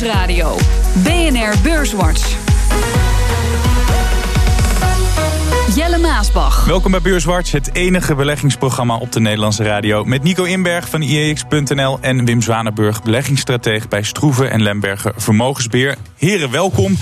Nieuwsradio. BNR Beurswatch. Jelle Maasbach. Welkom bij Beurswatch, het enige beleggingsprogramma op de Nederlandse radio. Met Nico Inberg van IEX.nl en Wim Zwanenburg, beleggingsstratege bij Stroeven en Lemberger Vermogensbeheer. Heren, welkom.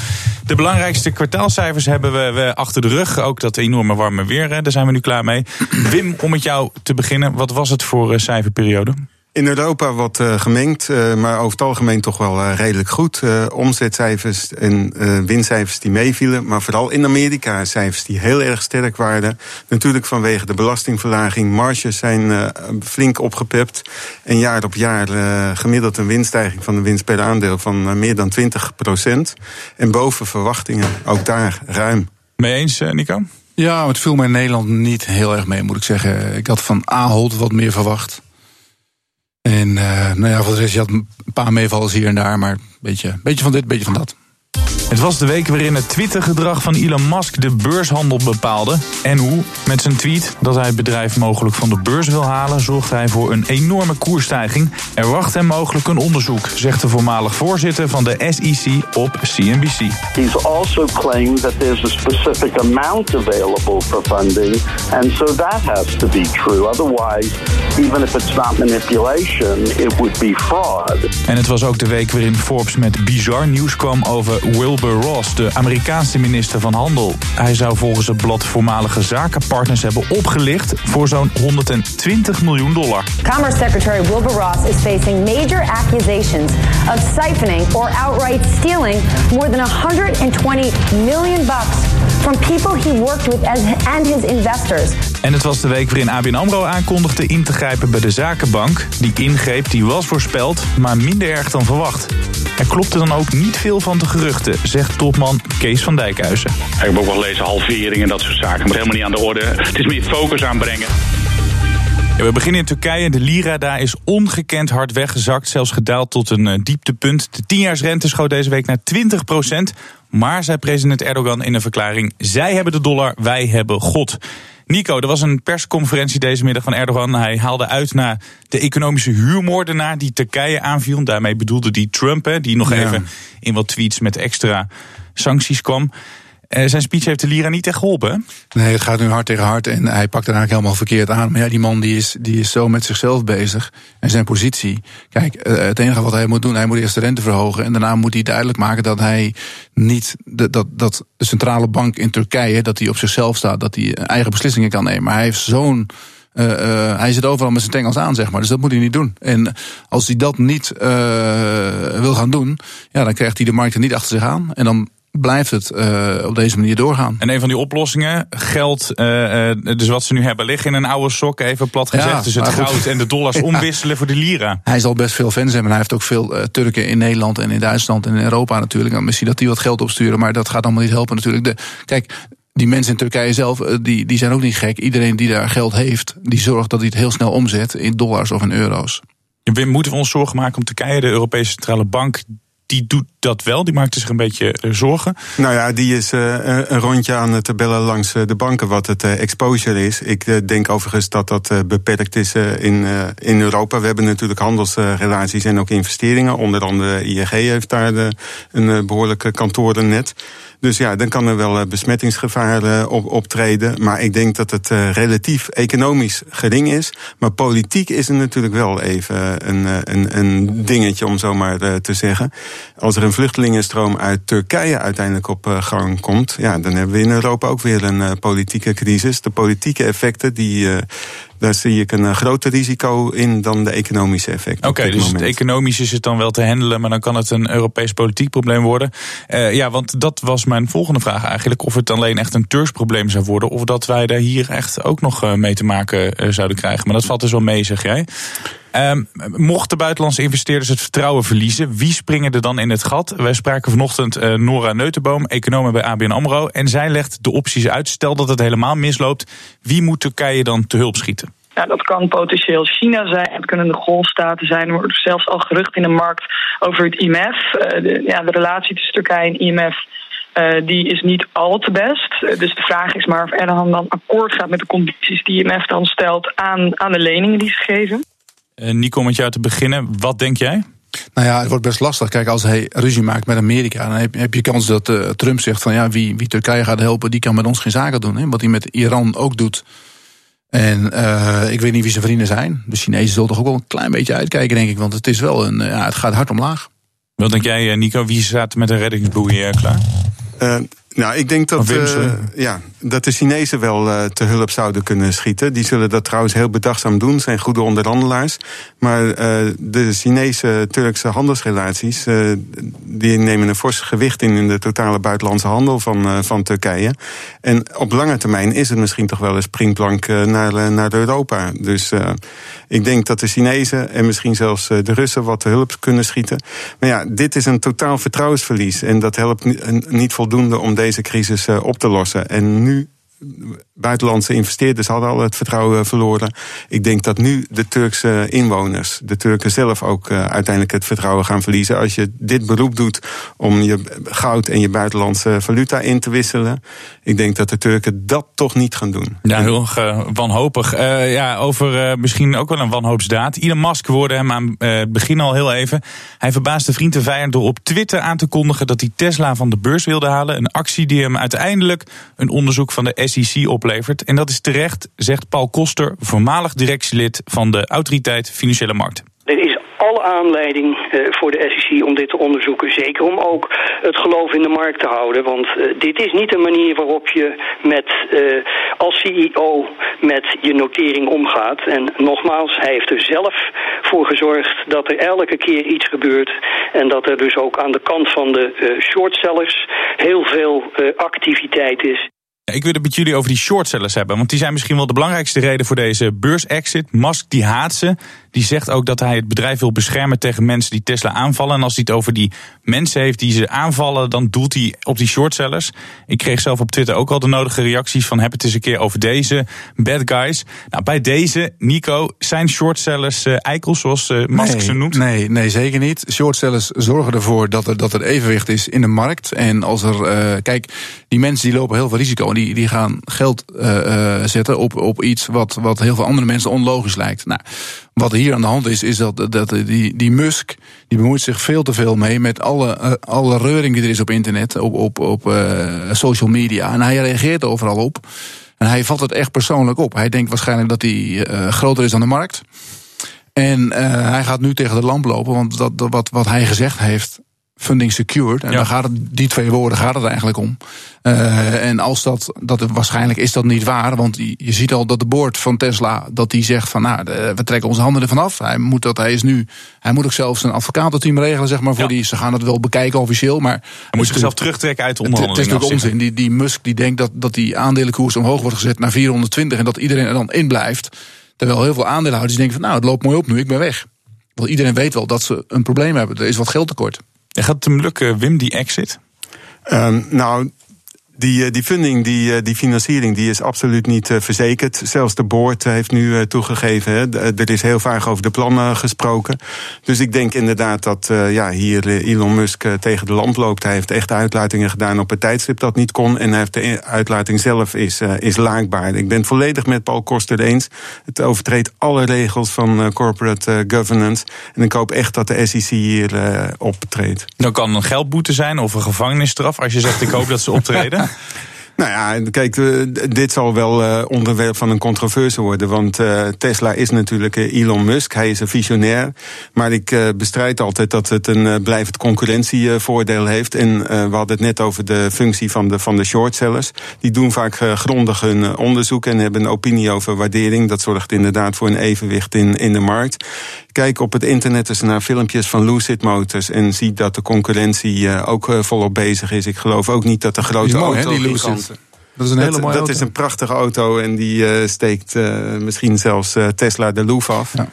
De belangrijkste kwartaalcijfers hebben we, achter de rug. Ook dat enorme warme weer, daar zijn we nu klaar mee. Wim, om met jou te beginnen, wat was het voor uh, cijferperiode? In Europa wat uh, gemengd, uh, maar over het algemeen toch wel uh, redelijk goed. omzetcijfers en winstcijfers die meevielen. Maar vooral in Amerika cijfers die heel erg sterk waren. Natuurlijk vanwege de belastingverlaging. Marges zijn flink opgepept. En jaar op jaar gemiddeld een winststijging van de winst per aandeel van meer dan 20 procent. En boven verwachtingen, ook daar ruim. Mee eens, Nico? Ja, het viel mij in Nederland niet heel erg mee, moet ik zeggen. Ik had van Ahold wat meer verwacht. En uh, nou ja, voor de rest, je had een paar meevallers hier en daar, maar een beetje, beetje van dit, beetje van dat. Het was de week waarin het Twitter-gedrag van Elon Musk de beurshandel bepaalde. En hoe? Met zijn tweet dat hij het bedrijf mogelijk van de beurs wil halen, zorgt hij voor een enorme koersstijging. Er wacht hem mogelijk een onderzoek, zegt de voormalig voorzitter van de SEC op CNBC. He's also claimed that there's a specific amount available for funding, and so that has to be true. Otherwise, even if it's not manipulation, it would be fraud. En het was ook de week waarin Forbes met bizar nieuws kwam over Will Wilbur Ross, de Amerikaanse minister van Handel. Hij zou volgens het blad voormalige zakenpartners hebben opgelicht voor zo'n 120 miljoen dollar. Commerce Secretary Wilbur Ross is facing major accusations of siphoning or outright stealing more than 120 million bucks from people he worked with and his investors. En het was de week waarin ABN AMRO aankondigde in te grijpen bij de zakenbank. Die ingreep die was voorspeld, maar minder erg dan verwacht. Er klopte dan ook niet veel van de geruchten, zegt topman Kees van Dijkhuizen. Ik heb ook wel gelezen halvering en dat soort zaken. Maar helemaal niet aan de orde. Het is meer focus aanbrengen. Ja, we beginnen in Turkije. De lira daar is ongekend hard weggezakt. Zelfs gedaald tot een uh, dieptepunt. De tienjaarsrente schoot deze week naar 20 procent. Maar, zei president Erdogan in een verklaring... zij hebben de dollar, wij hebben God. Nico, er was een persconferentie deze middag van Erdogan. Hij haalde uit naar de economische huurmoordenaar die Turkije aanviel. Daarmee bedoelde die Trump, hè, die nog even in wat tweets met extra sancties kwam. Uh, zijn speech heeft de Lira niet echt geholpen. Nee, het gaat nu hard tegen hard en hij pakt er eigenlijk helemaal verkeerd aan. Maar ja, die man die is, die is zo met zichzelf bezig en zijn positie. Kijk, uh, het enige wat hij moet doen, hij moet eerst de rente verhogen. En daarna moet hij duidelijk maken dat hij niet, de, dat, dat de centrale bank in Turkije, dat hij op zichzelf staat, dat hij eigen beslissingen kan nemen. Maar hij heeft zo'n uh, hij zit overal met zijn tengels aan, zeg maar. Dus dat moet hij niet doen. En als hij dat niet wil gaan doen, ja, dan krijgt hij de markt er niet achter zich aan. En dan blijft het uh, op deze manier doorgaan. En een van die oplossingen, geld, uh, dus wat ze nu hebben liggen in een oude sok, even plat gezegd, ja, dus het goud en de dollars omwisselen voor de lira. Hij zal best veel fans hebben. Hij heeft ook veel uh, Turken in Nederland en in Duitsland en in Europa natuurlijk. Dan misschien dat die wat geld opsturen, maar dat gaat allemaal niet helpen natuurlijk. De, kijk, die mensen in Turkije zelf, die, die zijn ook niet gek. Iedereen die daar geld heeft, die zorgt dat hij het heel snel omzet in dollars of in euro's. Wim, moeten we ons zorgen maken om Turkije, de Europese Centrale Bank, die doet dat wel. Die maakt zich een beetje eh, zorgen. Nou ja, die is uh, een rondje aan het bellen langs de banken wat het exposure is. Ik denk overigens dat dat beperkt is in, in Europa. We hebben natuurlijk handelsrelaties en ook investeringen. Onder andere ING heeft daar de, een behoorlijke kantorennet. Dus ja, dan kan er wel besmettingsgevaar op, optreden. Maar ik denk dat het relatief economisch gering is. Maar politiek is er natuurlijk wel even een, een, een dingetje, om zo maar te zeggen. Als er een vluchtelingenstroom uit Turkije uiteindelijk op uh, gang komt, ja, dan hebben we in Europa ook weer een uh, politieke crisis. De politieke effecten, die, uh, daar zie ik een groter risico in dan de economische effecten. Oké, okay, dus het economisch is het dan wel te handelen, maar dan kan het een Europees politiek probleem worden. ja, want dat was mijn volgende vraag eigenlijk. Of het alleen echt een Turks probleem zou worden, of dat wij daar hier echt ook nog mee te maken zouden krijgen. Maar dat valt dus wel mee, zeg jij. Um, mochten buitenlandse investeerders het vertrouwen verliezen, wie springen er dan in het gat? Wij spraken vanochtend uh, Nora Neutenboom, econoom bij ABN AMRO. En zij legt de opties uit. Stel dat het helemaal misloopt, wie moet Turkije dan te hulp schieten? Ja, dat kan potentieel China zijn, het kunnen de golfstaten zijn. Er wordt zelfs al gerucht in de markt over het IMF. Uh, de, ja, de relatie tussen Turkije en IMF uh, die is niet al te best. dus de vraag is maar of Erdogan dan akkoord gaat met de condities die IMF dan stelt aan, aan de leningen die ze geven. Uh, Nico, met jou te beginnen. Wat denk jij? Nou ja, het wordt best lastig. Kijk, als hij ruzie maakt met Amerika, dan heb, heb je kans dat uh, Trump zegt van ja, wie, wie Turkije gaat helpen, die kan met ons geen zaken doen. Hè? Wat hij met Iran ook doet. En uh, ik weet niet wie zijn vrienden zijn. De Chinezen zullen toch ook wel een klein beetje uitkijken, denk ik. Want het is wel een, ja, het gaat hard omlaag. Wat denk jij, Nico? Wie staat met een reddingsboei klaar? Nou, ik denk dat, uh, ja, dat de Chinezen wel uh, te hulp zouden kunnen schieten. Die zullen dat trouwens heel bedachtzaam doen, zijn goede onderhandelaars. Maar uh, de Chinese-Turkse handelsrelaties, die nemen een fors gewicht in in de totale buitenlandse handel van, van Turkije. En op lange termijn is het misschien toch wel een springplank naar, naar Europa. Dus ik denk dat de Chinezen en misschien zelfs de Russen wat te hulp kunnen schieten. Maar ja, dit is een totaal vertrouwensverlies. En dat helpt niet voldoende om deze deze crisis eh, op te lossen. En nu buitenlandse investeerders hadden al het vertrouwen verloren. Ik denk dat nu de Turkse inwoners, de Turken zelf ook uh, uiteindelijk het vertrouwen gaan verliezen. Als je dit beroep doet om je goud en je buitenlandse valuta in te wisselen. Ik denk dat de Turken dat toch niet gaan doen. Ja, heel uh, wanhopig. Uh, ja, over misschien ook wel een wanhoopsdaad. Elon Musk woorde hem aan het begin al heel even. Hij verbaasde vriend en vijand door op Twitter aan te kondigen dat hij Tesla van de beurs wilde halen. Een actie die hem uiteindelijk een onderzoek van de SEC oplevert. En dat is terecht, zegt Paul Koster, voormalig directielid van de Autoriteit Financiële Markten. Er is alle aanleiding uh, voor de SEC om dit te onderzoeken. Zeker om ook het geloof in de markt te houden. Want uh, dit is niet een manier waarop je met, uh, als CEO met je notering omgaat. En nogmaals, hij heeft er zelf voor gezorgd dat er elke keer iets gebeurt. En dat er dus ook aan de kant van de shortsellers heel veel activiteit is. Ik wil het met jullie over die shortsellers hebben. Want die zijn misschien wel de belangrijkste reden voor deze beursexit. Musk die haat ze. Die zegt ook dat hij het bedrijf wil beschermen tegen mensen die Tesla aanvallen. En als hij het over die mensen heeft die ze aanvallen, dan doelt hij op die shortsellers. Ik kreeg zelf op Twitter ook al de nodige reacties van heb het eens een keer over deze bad guys. Nou, bij deze, Nico, zijn shortsellers uh, eikels zoals uh, Musk nee, ze noemt? Nee, nee, zeker niet. Shortsellers zorgen ervoor dat er, dat er evenwicht is in de markt. En als er, uh, kijk, die mensen die lopen heel veel risico. En die, die gaan geld zetten op, op iets wat, wat heel veel andere mensen onlogisch lijkt. Nou, wat hier aan de hand is, is dat, dat die, die Musk die bemoeit zich veel te veel mee met alle, uh, alle reuring die er is op internet, op, op, op social media. En hij reageert overal op. En hij valt het echt persoonlijk op. Hij denkt waarschijnlijk dat hij groter is dan de markt. En hij gaat nu tegen de lamp lopen, want dat, wat, wat hij gezegd heeft, funding secured. En ja. dan gaat het, die twee woorden gaat het eigenlijk om. Uh, en als dat, dat waarschijnlijk is dat niet waar, want je ziet al dat de board van Tesla dat die zegt van nou, we trekken onze handen ervan af. Hij moet dat, hij is nu, hij moet ook zelfs een advocatenteam regelen, zeg maar, voor ja. die. Ze gaan het wel bekijken officieel, maar hij moet zichzelf terugtrekken uit de onderhandelingen. Het, het is natuurlijk onzin. Die, die Musk die denkt dat, dat die aandelenkoers omhoog wordt gezet naar 420 en dat iedereen er dan in blijft. Terwijl heel veel aandeelhouders denken van nou, het loopt mooi op nu, ik ben weg. Want iedereen weet wel dat ze een probleem hebben. Er is wat geldtekort. En gaat het hem lukken, Wim, die exit? Um, nou, die, die funding, die, die financiering, die is absoluut niet uh, verzekerd. Zelfs de board heeft nu toegegeven. Er is heel vaak over de plannen gesproken. Dus ik denk inderdaad dat ja, hier Elon Musk tegen de lamp loopt. Hij heeft echt uitlatingen gedaan op het tijdstip dat niet kon. En hij heeft de uitlating zelf is, is laakbaar. Ik ben het volledig met Paul Koster eens. Het overtreedt alle regels van corporate governance. En ik hoop echt dat de SEC hier optreedt. Dan kan een geldboete zijn of een gevangenisstraf als je zegt ik hoop dat ze optreden. Nou ja, kijk, dit zal wel uh, onderwerp van een controverse worden. Want uh, Tesla is natuurlijk Elon Musk. Hij is een visionair. Maar ik bestrijd altijd dat het een blijvend concurrentievoordeel heeft. En we hadden het net over de functie van de, van de shortsellers. Die doen vaak grondig hun onderzoek en hebben een opinie over waardering. Dat zorgt inderdaad voor een evenwicht in, in de markt. Kijk op het internet eens naar filmpjes van Lucid Motors en zie dat de concurrentie ook volop bezig is. Ik geloof ook niet dat de grote mooi, auto dat is een hele mooie dat auto. is een prachtige auto en die uh, steekt uh, misschien zelfs uh, Tesla de loef af. Ja.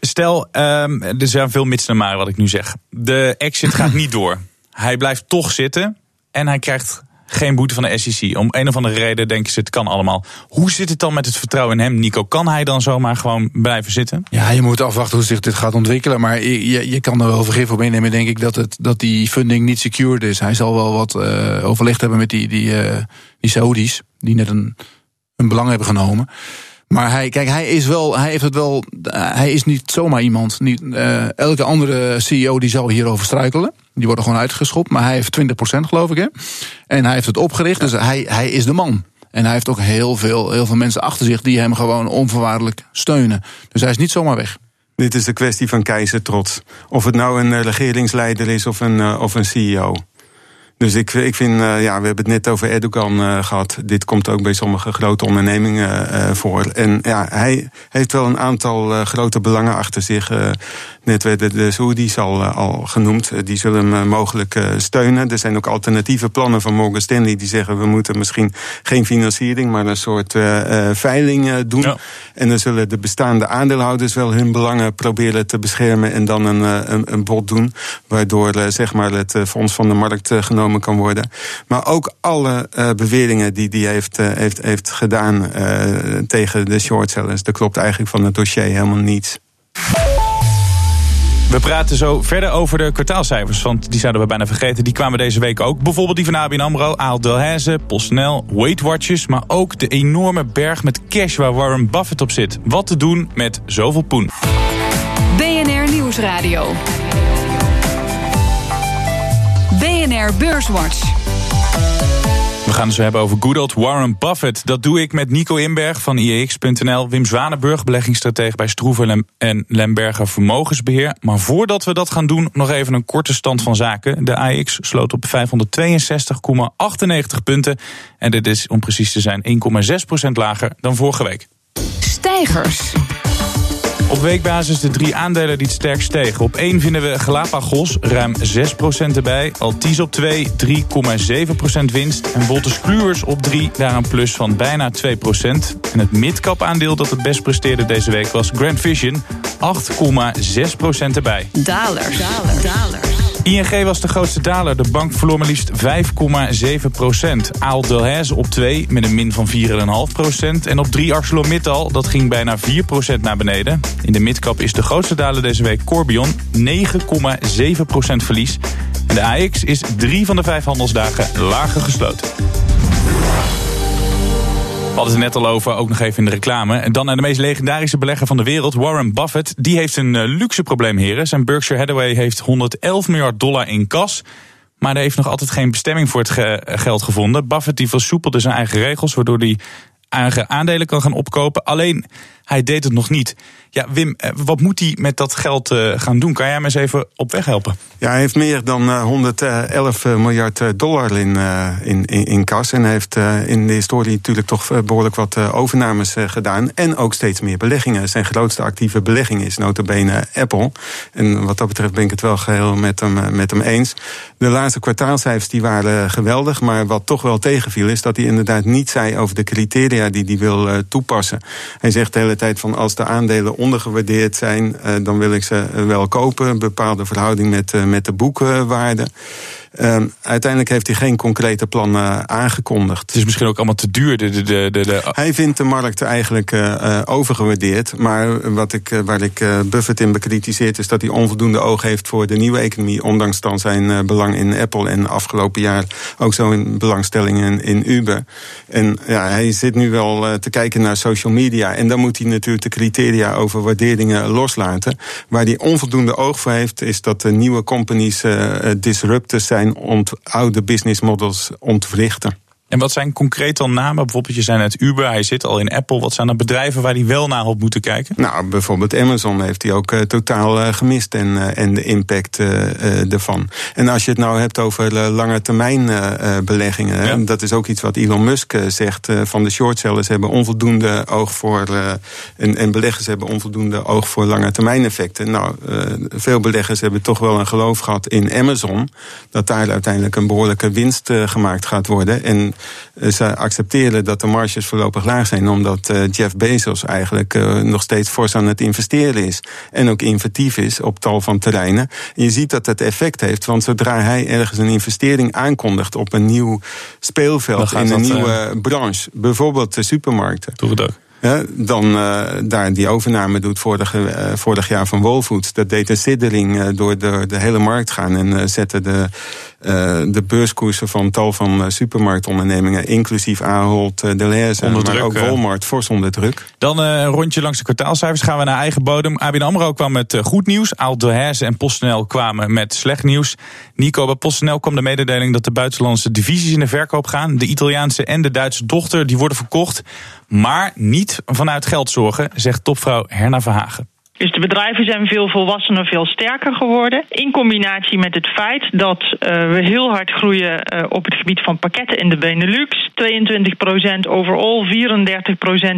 Stel, um, er zijn veel mits naar maar wat ik nu zeg. De exit gaat niet door. Hij blijft toch zitten en hij krijgt geen boete van de SEC. Om een of andere reden denken ze het kan allemaal. Hoe zit het dan met het vertrouwen in hem, Nico? Kan hij dan zomaar gewoon blijven zitten? Ja, je moet afwachten hoe zich dit gaat ontwikkelen. Maar je, je, kan er wel vergif op innemen, denk ik, dat, het, dat die funding niet secured is. Hij zal wel wat uh, overlegd hebben met die, die, uh, die Saudis, die net een, een belang hebben genomen. Maar hij, kijk, hij is wel, hij heeft het wel, hij is niet zomaar iemand. Niet, uh, elke andere CEO die zou hierover struikelen. Die worden gewoon uitgeschopt. Maar hij heeft 20% geloof ik, hè? En hij heeft het opgericht, dus hij, hij is de man. En hij heeft ook heel veel, heel veel mensen achter zich die hem gewoon onvoorwaardelijk steunen. Dus hij is niet zomaar weg. Dit is de kwestie van keizertrots. Of het nou een regeringsleider is of een, of een CEO. Dus ik, ik vind, uh, ja, we hebben het net over Erdogan uh, gehad. Dit komt ook bij sommige grote ondernemingen uh, voor. En ja, hij heeft wel een aantal grote belangen achter zich. net werden de Saoedi's al, al genoemd. die zullen hem mogelijk steunen. Er zijn ook alternatieve plannen van Morgan Stanley die zeggen we moeten misschien geen financiering, maar een soort veiling doen. Ja. En dan zullen de bestaande aandeelhouders wel hun belangen proberen te beschermen en dan een, een, een bod doen. Waardoor zeg maar het fonds van de markt genomen kan worden. Maar ook alle uh, beweringen die hij heeft, uh, heeft, heeft gedaan uh, tegen de shortsellers. Dat klopt eigenlijk van het dossier helemaal niets. We praten zo verder over de kwartaalcijfers, want die zouden we bijna vergeten. Die kwamen deze week ook. Bijvoorbeeld die van ABN AMRO, Ahold Delhaize, PostNL, Weight Watchers... maar ook de enorme berg met cash waar Warren Buffett op zit. Wat te doen met zoveel poen. BNR Nieuwsradio. BNR Beurswatch. We gaan het zo hebben over good old Warren Buffett. Dat doe ik met Nico Inberg van IEX.nl, Wim Zwanenburg, beleggingsstratege bij Stroeven en Lemberger Vermogensbeheer. Maar voordat we dat gaan doen, nog even een korte stand van zaken. De AEX sloot op 562,98 punten. En dit is, om precies te zijn, 1,6% lager dan vorige week. Stijgers. Op weekbasis de drie aandelen die het sterkst stegen. Op 1 vinden we Galapagos, ruim 6% erbij. Altis op 2, 3,7% winst. En Wolters Kluwers op 3, daar een plus van bijna 2%. En het midcap aandeel dat het best presteerde deze week was Grand Vision, 8,6% erbij. Dalers. Dalers. Dalers. ING was de grootste daler. De bank verloor maar liefst 5,7 procent. Ahold Delhaize op 2 met een min van 4,5 procent. En op 3 ArcelorMittal, dat ging bijna 4 procent naar beneden. In de midcap is de grootste daler deze week Corbion. 9,7 procent verlies. En de AX is drie van de vijf handelsdagen lager gesloten. We hadden het net al over, ook nog even in de reclame. En dan naar de meest legendarische belegger van de wereld, Warren Buffett. Die heeft een uh, luxe probleem, heren. Zijn Berkshire Hathaway heeft 111 miljard dollar in kas. Maar hij heeft nog altijd geen bestemming voor het ge geld gevonden. Buffett die versoepelde zijn eigen regels, waardoor hij eigen aandelen kan gaan opkopen. Alleen, hij deed het nog niet. Ja, Wim, eh, wat moet hij met dat geld uh, gaan doen? Kan jij hem eens even op weg helpen? Ja, hij heeft meer dan uh, 111 miljard dollar in, in, in, in, kas. En heeft in de historie natuurlijk toch behoorlijk wat overnames gedaan. En ook steeds meer beleggingen. Zijn grootste actieve belegging is notabene Apple. En wat dat betreft ben ik het wel geheel met hem, met hem eens. De laatste kwartaalcijfers die waren geweldig. Maar wat toch wel tegenviel is dat hij inderdaad niet zei over de criteria die hij wil toepassen. Hij zegt de tijd van als de aandelen ondergewaardeerd zijn, eh, dan wil ik ze wel kopen. Een bepaalde verhouding met, eh, met de boekwaarde. Uh, uiteindelijk heeft hij geen concrete plannen aangekondigd. Het is misschien ook allemaal te duur. De, de, de, de... Hij vindt de markt eigenlijk uh, overgewaardeerd. Maar wat ik, waar ik Buffett in bekritiseerd is dat hij onvoldoende oog heeft voor de nieuwe economie. Ondanks dan zijn belang in Apple en afgelopen jaar ook zo'n belangstelling in, in Uber. En ja, hij zit nu wel te kijken naar social media. En dan moet hij natuurlijk de criteria over waarderingen loslaten. Waar hij onvoldoende oog voor heeft, is dat de nieuwe companies disruptors zijn zijn oude business models ontwrichten. En wat zijn concreet dan namen? Bijvoorbeeld, je zei net Uber, hij zit al in Apple. Wat zijn er bedrijven waar hij wel naar had moeten kijken? Nou, bijvoorbeeld Amazon heeft hij ook uh, totaal uh, gemist en, uh, en de impact ervan. En als je het nou hebt over lange termijn beleggingen, ja. dat is ook iets wat Elon Musk zegt. van de shortsellers hebben onvoldoende oog voor, en, en, beleggers hebben onvoldoende oog voor lange termijn effecten. Nou, veel beleggers hebben toch wel een geloof gehad in Amazon, dat daar uiteindelijk een behoorlijke winst gemaakt gaat worden. En eh, ze accepteren dat de marges voorlopig laag zijn, omdat uh, Jeff Bezos eigenlijk uh, nog steeds fors aan het investeren is. En ook inventief is op tal van terreinen. En je ziet dat het effect heeft, want zodra hij ergens een investering aankondigt op een nieuw speelveld in een nieuwe branche, bijvoorbeeld de supermarkten. Doe het ook dan daar die overname doet vorig, vorig jaar van Wolfoods. Dat deed een siddering door de, de hele markt gaan en zette de de beurskoersen van tal van supermarktondernemingen, inclusief Ahold, Deleuze, maar druk, ook Walmart, fors onder druk. Dan een rondje langs de kwartaalcijfers gaan we naar eigen bodem. ABN AMRO kwam met goed nieuws, Ahold Delhaize en PostNL kwamen met slecht nieuws. Nico, bij PostNL kwam de mededeling dat de buitenlandse divisies in de verkoop gaan. De Italiaanse en de Duitse dochter die worden verkocht, maar niet vanuit geldzorgen, zegt topvrouw Herna Verhagen. Dus de bedrijven zijn veel volwassener, veel sterker geworden. In combinatie met het feit dat uh, we heel hard groeien uh, op het gebied van pakketten in de Benelux. 22% overal, 34%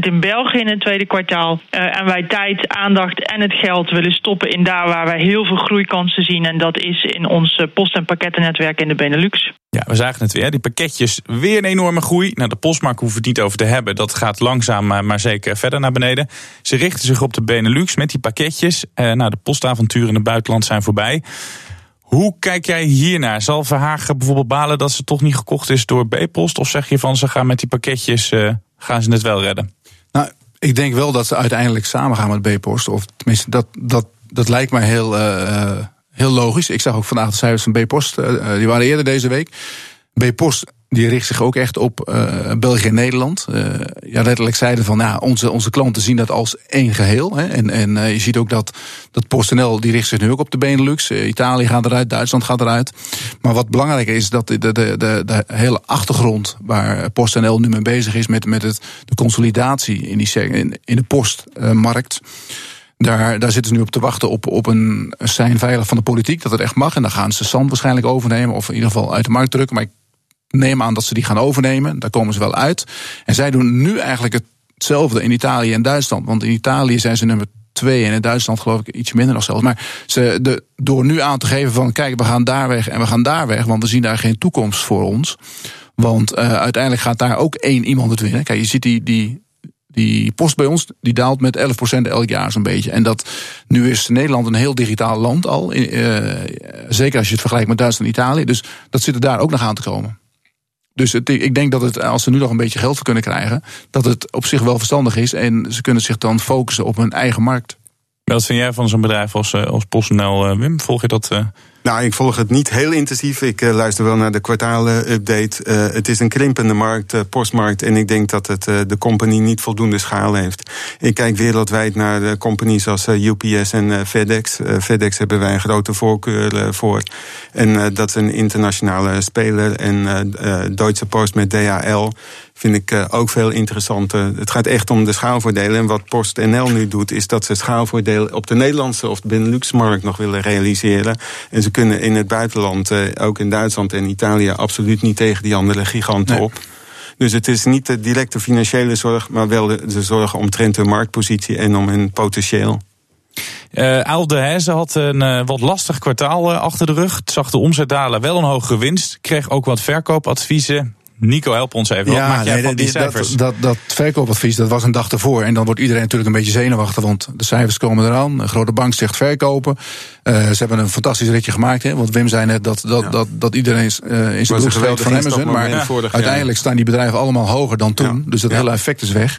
in België in het tweede kwartaal. Uh, en wij tijd, aandacht en het geld willen stoppen in daar waar wij heel veel groeikansen zien. En dat is in ons post- en pakkettennetwerk in de Benelux. Ja, we zagen het weer. Die pakketjes, weer een enorme groei. Nou, de postmarkt hoeven het niet over te hebben. Dat gaat langzaam, maar zeker verder naar beneden. Ze richten zich op de Benelux met die pakketjes. Eh, nou, de postavonturen in het buitenland zijn voorbij. Hoe kijk jij hiernaar? Zal Verhagen bijvoorbeeld balen dat ze toch niet gekocht is door B-Post? Of zeg je van ze gaan met die pakketjes, uh, gaan ze het wel redden? Nou, ik denk wel dat ze uiteindelijk samen gaan met B-Post. Of tenminste, dat, dat, dat lijkt mij heel... Uh, heel logisch. Ik zag ook vandaag de cijfers van B-Post, uh, die waren eerder deze week. B-Post die richt zich ook echt op uh, België en Nederland. Ja, letterlijk zeiden van, ja, onze, onze klanten zien dat als één geheel. Hè. En, en je ziet ook dat, dat PostNL, die richt zich nu ook op de Benelux. Italië gaat eruit, Duitsland gaat eruit. Maar wat belangrijker is, dat de, de, de, de hele achtergrond waar PostNL nu mee bezig is... met, met het, de consolidatie in, die, in, in de postmarkt... Daar, daar zitten ze nu op te wachten op, op een sein veilig van de politiek, dat het echt mag. En dan gaan ze Sand waarschijnlijk overnemen, of in ieder geval uit de markt drukken. Maar ik neem aan dat ze die gaan overnemen. Daar komen ze wel uit. En zij doen nu eigenlijk hetzelfde in Italië en Duitsland. Want in Italië zijn ze nummer twee en in Duitsland geloof ik iets minder dan zelfs. Maar ze, de, door nu aan te geven van kijk, we gaan daar weg en we gaan daar weg, want we zien daar geen toekomst voor ons. Want uh, uiteindelijk gaat daar ook één iemand het winnen. Kijk, je ziet die, die die post bij ons die daalt met 11% elk jaar zo'n beetje. En dat nu is Nederland een heel digitaal land al. Uh, zeker als je het vergelijkt met Duitsland en Italië. Dus dat zit er daar ook nog aan te komen. Dus ik denk dat het, als ze nu nog een beetje geld voor kunnen krijgen, dat het op zich wel verstandig is. En ze kunnen zich dan focussen op hun eigen markt. Wat vind jij van zo'n bedrijf als, eh, als PostNL, Wim? Volg je dat? Nou, ik volg het niet heel intensief. Ik luister wel naar de kwartaalen-update. Uh, het is een krimpende markt, postmarkt. En ik denk dat het de company niet voldoende schaal heeft. Ik kijk wereldwijd naar companies als UPS en FedEx. FedEx hebben wij een grote voorkeur voor. En dat is een internationale speler. En Deutsche Post met DHL vind ik uh, ook veel interessanter. Het gaat echt om de schaalvoordelen. En wat PostNL nu doet, is dat ze schaalvoordelen op de Nederlandse of de Benelux-markt nog willen realiseren. En ze kunnen in het buitenland, uh, ook in Duitsland en Italië, absoluut niet tegen die andere giganten nee. op. Dus het is niet de directe financiële zorg, maar wel de, de zorg omtrent hun marktpositie en om hun potentieel. Uh, Aalde Heijzen had een uh, wat lastig kwartaal uh, achter de rug. Het zag de omzet dalen, wel een hogere winst. Kreeg ook wat verkoopadviezen. Nico, help ons even. Ja, Wat maak jij nee, van die, cijfers? Dat, dat, dat verkoopadvies, dat was een dag ervoor. En dan wordt iedereen natuurlijk een beetje zenuwachtig, want de cijfers komen eraan. Een grote bank zegt verkopen. Uh, ze hebben een fantastisch ritje gemaakt. Hè, want Wim zei net dat, dat, ja. dat, dat iedereen uh, in zijn broek steekt van Amazon. Maar ja. uiteindelijk staan die bedrijven allemaal hoger dan toen. Ja. Dus dat hele effect is weg.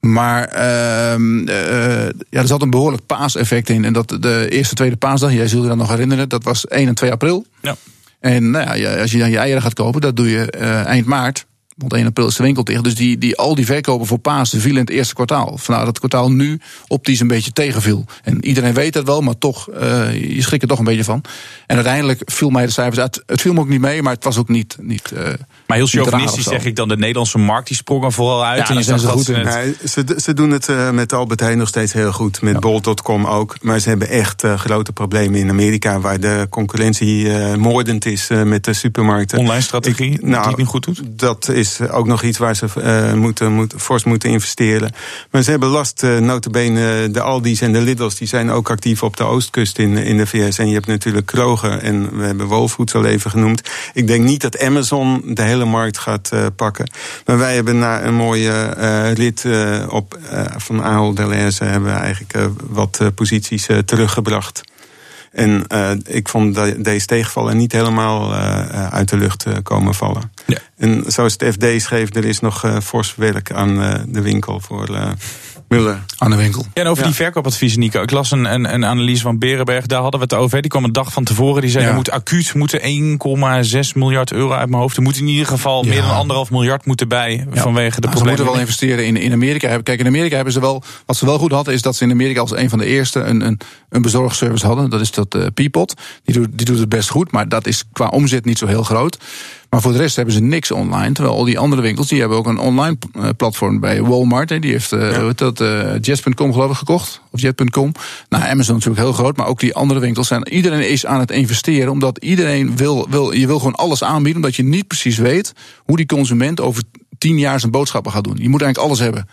Maar uh, uh, ja, er zat een behoorlijk paaseffect in. En dat de eerste, tweede paasdag, jij zult je dat nog herinneren, dat was 1 en 2 april. Ja. En nou ja, als je dan je eieren gaat kopen, dat doe je uh, eind maart. Want 1 april is de winkel tegen. Dus die, die, al die verkopen voor Pasen vielen in het eerste kwartaal. Vandaar dat het kwartaal nu optisch een beetje tegenviel. En iedereen weet dat wel, maar toch, uh, je schrikt er toch een beetje van. En uiteindelijk viel mij de cijfers uit. Het viel me ook niet mee, maar het was ook niet. niet uh, maar heel chauvinistisch zeg ik dan, de Nederlandse markt die sprong er vooral uit. Ja, en je zijn ze goed in. Nee, ze, ze doen het uh, met Albert Heijn nog steeds heel goed. Met ja. Bol.com ook. Maar ze hebben echt uh, grote problemen in Amerika... waar de concurrentie uh, moordend is met de supermarkten. Online strategie, ik, nou, die het niet goed doet? Dat is ook nog iets waar ze moeten, moet, fors moeten investeren. Maar ze hebben last, uh, notabene de Aldi's en de Lidl's... die zijn ook actief op de oostkust in, in de VS. En je hebt natuurlijk Kroger en we hebben Wolfoods al even genoemd. Ik denk niet dat Amazon de hele hele markt gaat uh, pakken. Maar wij hebben na een mooie uh, rit uh, op, van Ahold Delhaize... hebben we eigenlijk wat posities teruggebracht. En uh, ik vond de, deze tegenvallen niet helemaal uh, uit de lucht komen vallen. Ja. En zoals het FD schreef, er is nog fors werk aan de winkel voor Muller. Aan de winkel. Ja, en over die verkoopadviezen, Nico. Ik las een, een, een, analyse van Berenberg. Daar hadden we het over. Die kwam een dag van tevoren. Die zei, ja. er moet acuut moeten 1,6 miljard euro uit mijn hoofd. Er moet in ieder geval meer dan anderhalf miljard moeten bij. Vanwege de problemen. Ze moeten wel investeren in, in Amerika. Kijk, in Amerika hebben ze wel... Wat ze wel goed hadden, is dat ze in Amerika als een van de eerste... een, een, een bezorgservice hadden. Dat is dat uh, Peapod. Die doet, die doet het best goed. Maar dat is qua omzet niet zo heel groot. Maar voor de rest hebben ze niks online. Terwijl al die andere winkels, die hebben ook een online eh, platform bij Walmart. Die heeft uh, ja. dat, uh, Jet.com geloof ik gekocht. Of Jet.com. Nou, Amazon natuurlijk heel groot. Maar ook die andere winkels zijn. Iedereen is aan het investeren. Omdat iedereen wil, wil, je wil gewoon alles aanbieden. Omdat je niet precies weet hoe die consument over tien jaar zijn boodschappen gaat doen. Je moet eigenlijk alles hebben.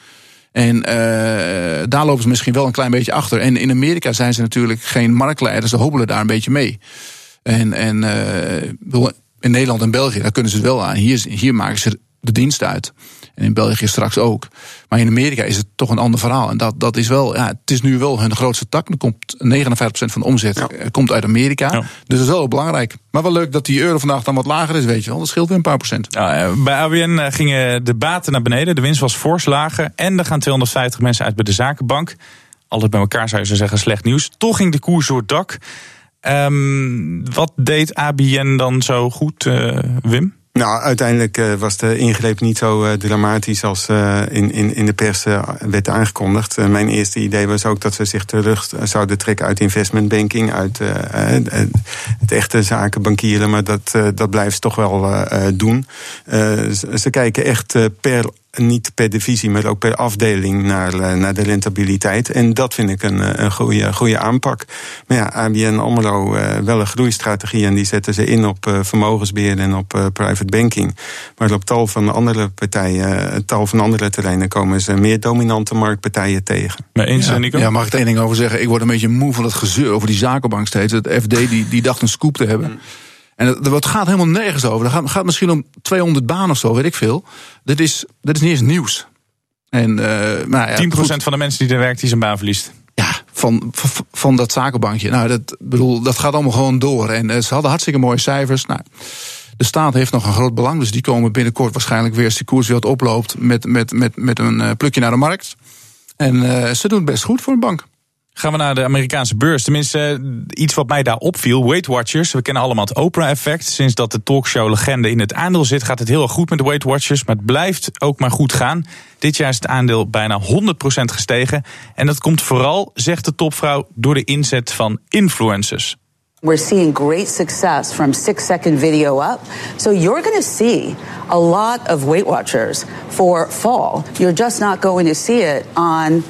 En uh, daar lopen ze misschien wel een klein beetje achter. En in Amerika zijn ze natuurlijk geen marktleiders. Ze hobbelen daar een beetje mee. En, en uh, in Nederland en België, daar kunnen ze het wel aan. Hier, hier maken ze de dienst uit. En in België straks ook. Maar in Amerika is het toch een ander verhaal. En dat, dat is wel, ja, het is nu wel hun grootste tak. Er komt 59% van de omzet ja. komt uit Amerika. Dus dat is wel belangrijk. Maar wel leuk dat die euro vandaag dan wat lager is, weet je wel. Dat scheelt weer een paar procent. Ja, bij ABN eh, gingen de baten naar beneden. De winst was fors lager. En er gaan 250 mensen uit bij de zakenbank. Altijd bij elkaar zou je zeggen slecht nieuws. Toch ging de koers door het dak. Um, wat deed ABN dan zo goed, uh, Wim? Nou, uiteindelijk uh, was de ingreep niet zo uh, dramatisch als in, in, in de pers werd aangekondigd. mijn eerste idee was ook dat we zich terug zouden trekken uit investmentbanking, uit het echte zakenbankieren, maar dat, dat blijven ze toch wel doen. ze kijken echt per niet per divisie, maar ook per afdeling naar, eh, naar de rentabiliteit. En dat vind ik een, eh, een goede, goede aanpak. Maar ja, ABN AMRO, uh, wel een groeistrategie... en die zetten ze in op uh, vermogensbeheer en op uh, private banking. Maar op tal van andere partijen, tal van andere terreinen... komen ze meer dominante marktpartijen tegen. Maar eens, ja, Nico? Ja, mag ik er één ding over zeggen? Ik word een beetje moe van het gezeur over die zakenbank steeds. Het FD die, die dacht een scoop te hebben... En het, gaat helemaal nergens over. Het gaat, gaat, misschien om 200 banen of zo, weet ik veel. Dit is, dit is niet eens nieuws. En, uh, ja, 10% goed. van de mensen die er werkt, die zijn baan verliest. Ja, van, van, van dat zakenbankje. Nou, dat, bedoel, dat gaat allemaal gewoon door. En uh, ze hadden hartstikke mooie cijfers. Nou, de staat heeft nog een groot belang. Dus die komen binnenkort waarschijnlijk weer als die koers weer wat oploopt. met, met, met, met een uh, plukje naar de markt. En uh, ze doen het best goed voor een bank. Gaan we naar de Amerikaanse beurs. Tenminste, iets wat mij daar opviel. Weight Watchers. We kennen allemaal het Oprah-effect. Sinds dat de talkshow-legende in het aandeel zit, gaat het heel erg goed met Weight Watchers. Maar het blijft ook maar goed gaan. Dit jaar is het aandeel bijna 100% gestegen. En dat komt vooral, zegt de topvrouw, door de inzet van influencers. We're seeing great success from six second video up. So you're going to see a lot of Weight Watchers for fall. You're just not going to see it on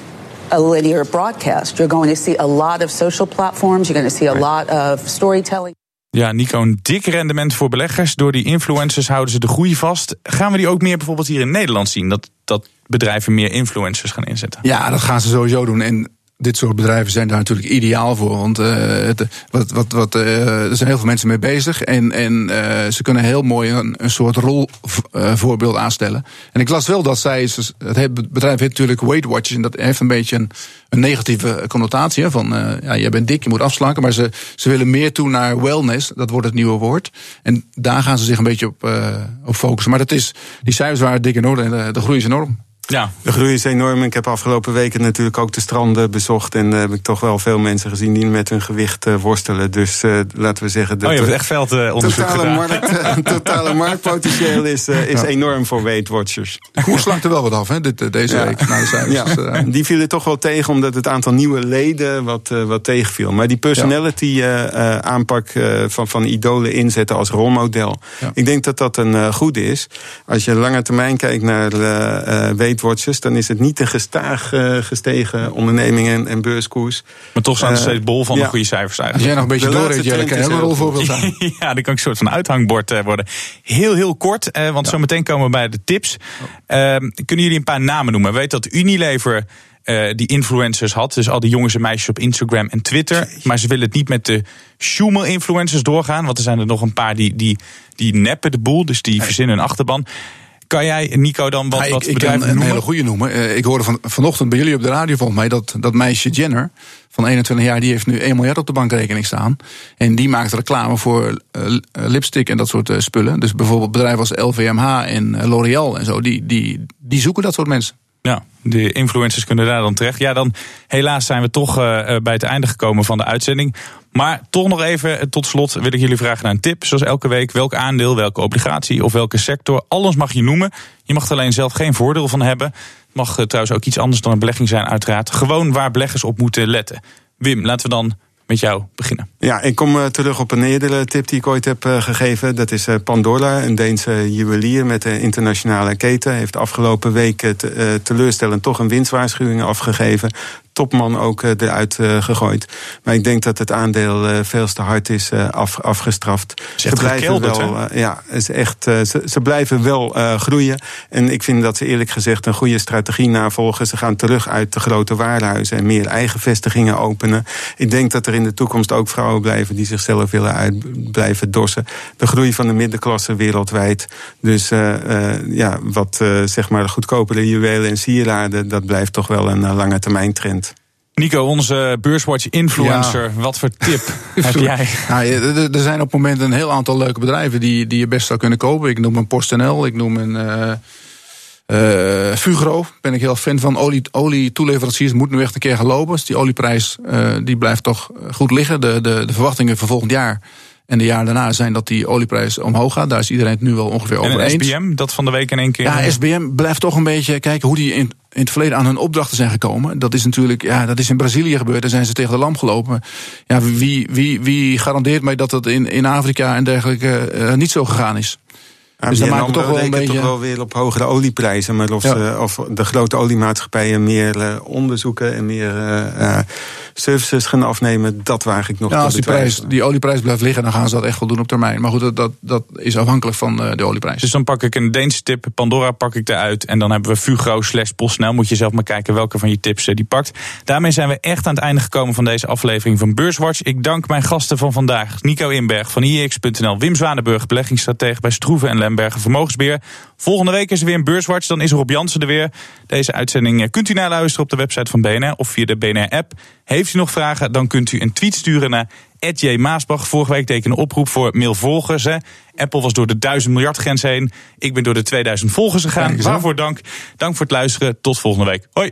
a linear broadcast. You're going to see a lot of social platforms. You're going to see a lot of storytelling. Ja, Nico, een dik rendement voor beleggers. Door die influencers houden ze de groei vast. Gaan we die ook meer bijvoorbeeld hier in Nederland zien? Dat, dat bedrijven meer influencers gaan inzetten? Ja, dat gaan ze sowieso doen. En dit soort bedrijven zijn daar natuurlijk ideaal voor. Want uh, wat, wat, wat, uh, er zijn heel veel mensen mee bezig. En, en uh, ze kunnen heel mooi een, een soort rolvoorbeeld aanstellen. En ik las wel dat zij. Het bedrijf heeft natuurlijk Weight Watchers. En dat heeft een beetje een, negatieve connotatie. Van ja, jij bent dik, je moet afslanken. Maar ze, ze willen meer toe naar wellness. Dat wordt het nieuwe woord. En daar gaan ze zich een beetje op, op focussen. Maar dat is, die cijfers waren dik in orde en de groei is enorm. Ja. De groei is enorm. Ik heb afgelopen weken natuurlijk ook de stranden bezocht. En uh, heb ik toch wel veel mensen gezien die met hun gewicht uh, worstelen. Dus uh, laten we zeggen. Dat oh, je hebt echt veldonderzoek totale markt, totale marktpotentieel is, is ja. enorm voor Weight Watchers. De koers slankt er wel wat af, hè, dit, deze ja. week. Na de cijfers. Ja. die vielen toch wel tegen, omdat het aantal nieuwe leden wat, wat tegenviel. Maar die personality aanpak van, van idolen inzetten als rolmodel. Ik denk dat dat een goede is. Als je lange termijn kijkt naar Weight Watchers, dan is het niet een gestaag uh, gestegen onderneming en, en, beurskoers. Maar toch staan ze steeds bol van de goede cijfers eigenlijk. Als jij nog een beetje doorreed, Jelle, kan je een rolvoorbeeld zijn. ja, dan kan ik een soort van uithangbord uh, worden. Heel, heel kort, uh, want ja. zometeen komen we bij de tips. kunnen jullie een paar namen noemen? We weten dat Unilever... Uh, die influencers had. Dus al die jongens en meisjes op Instagram en Twitter. Maar ze willen het niet met de Schumel-influencers doorgaan. Want er zijn er nog een paar die, die, die neppen de boel. Dus die verzinnen een achterban. Kan jij, Nico, dan wat, Ja, wat ik, ik bedrijven kan een hele goede noemen. Eh, ik hoorde van, vanochtend bij jullie op de radio volgens mij dat, dat meisje Jenner van 21 jaar, die heeft nu 1 miljard op de bankrekening staan. En die maakt reclame voor eh, lipstick en dat soort eh, spullen. Dus bijvoorbeeld bedrijven als LVMH en L'Oreal en zo, die, die, die zoeken dat soort mensen. Ja, de influencers kunnen daar dan terecht. Ja, dan helaas zijn we toch eh, bij het einde gekomen van de uitzending. Maar toch nog even eh, tot slot wil ik jullie vragen naar een tip. Zoals elke week, welk aandeel, welke obligatie of welke sector. Alles mag je noemen. Je mag er alleen zelf geen voordeel van hebben. Het mag eh, trouwens ook iets anders dan een belegging zijn uiteraard. Gewoon waar beleggers op moeten letten. Wim, laten we dan met jou beginnen. Ja, ik kom eh, terug op een eerdere tip die ik ooit heb eh, gegeven. Dat is eh, Pandora, een Deense juwelier met een internationale keten. Heeft afgelopen week te- teleurstellend toch een winstwaarschuwing afgegeven. Topman ook eh, eruit eh, gegooid. Maar ik denk dat het aandeel eh, veel te hard is af, afgestraft. Is echt gekelderd, wel, ja, is echt, ze, ze blijven wel groeien. En ik vind dat ze eerlijk gezegd een goede strategie navolgen. Ze gaan terug uit de grote warenhuizen en meer eigen vestigingen openen. Ik denk dat er in de toekomst ook vrouwen blijven die zichzelf willen uit blijven dorsen. De groei van de middenklasse wereldwijd. Dus ja, wat zeg maar goedkopere juwelen en sieraden, dat blijft toch wel een lange termijn trend. Nico, onze Beurswatch influencer. Wat voor tip heb jij? Nou, er- zijn op het moment een heel aantal leuke bedrijven die, die je best zou kunnen kopen. Ik noem een PostNL, ik noem een eh, Fugro. Ben ik heel fan van. Olie, olietoeleveranciers moet nu echt een keer gaan lopen. Dus die olieprijs eh, die blijft toch goed liggen. De, de, de verwachtingen voor volgend jaar en de jaren daarna zijn dat die olieprijs omhoog gaat. Daar is iedereen het nu wel ongeveer En over een eens. SBM, dat van de week in één keer. Ja, SBM blijft toch een beetje kijken hoe die in, in het verleden aan hun opdrachten zijn gekomen. Dat is natuurlijk, ja, dat is in Brazilië gebeurd. Daar zijn ze tegen de lamp gelopen. Ja, wie, wie, wie garandeert mij dat dat in, in Afrika en dergelijke eh, niet zo gegaan is? Dus maken we toch wel een beetje. toch wel weer op hogere olieprijzen. Maar of, Ja. ze- of de grote oliemaatschappijen meer eh, onderzoeken en meer eh, eh, services gaan afnemen, dat waag ik nog Ja, als die, prijs, die olieprijs blijft liggen, dan gaan ze dat echt wel doen op termijn. Maar goed, dat, dat, dat is afhankelijk van eh, de olieprijs. Dus dan pak ik een Deense tip, Pandora pak ik eruit. En dan hebben we Fugro slash PostNL. Moet je zelf maar kijken welke van je tips die pakt. Daarmee zijn we echt aan het einde gekomen van deze aflevering van Beurswatch. Ik dank mijn gasten van vandaag. Nico Inberg van IEX.nl. Wim Zwanenburg, beleggingsstratege bij Stroeven en Lembergen Vermogensbeheer. Volgende week is er weer een Beurswatch. Dan is Rob Jansen er weer. Deze uitzending eh, kunt u naluisteren op de website van BNR of via de BNR-app. Heeft u nog vragen, dan kunt u een tweet sturen naar J. Maasbach. Vorige week deed ik een oproep voor mailvolgers. Hè. Apple was door de 1000 miljard grens heen. Ik ben door de 2000 volgers gegaan. Waarvoor dank. Dank voor het luisteren. Tot volgende week. Hoi.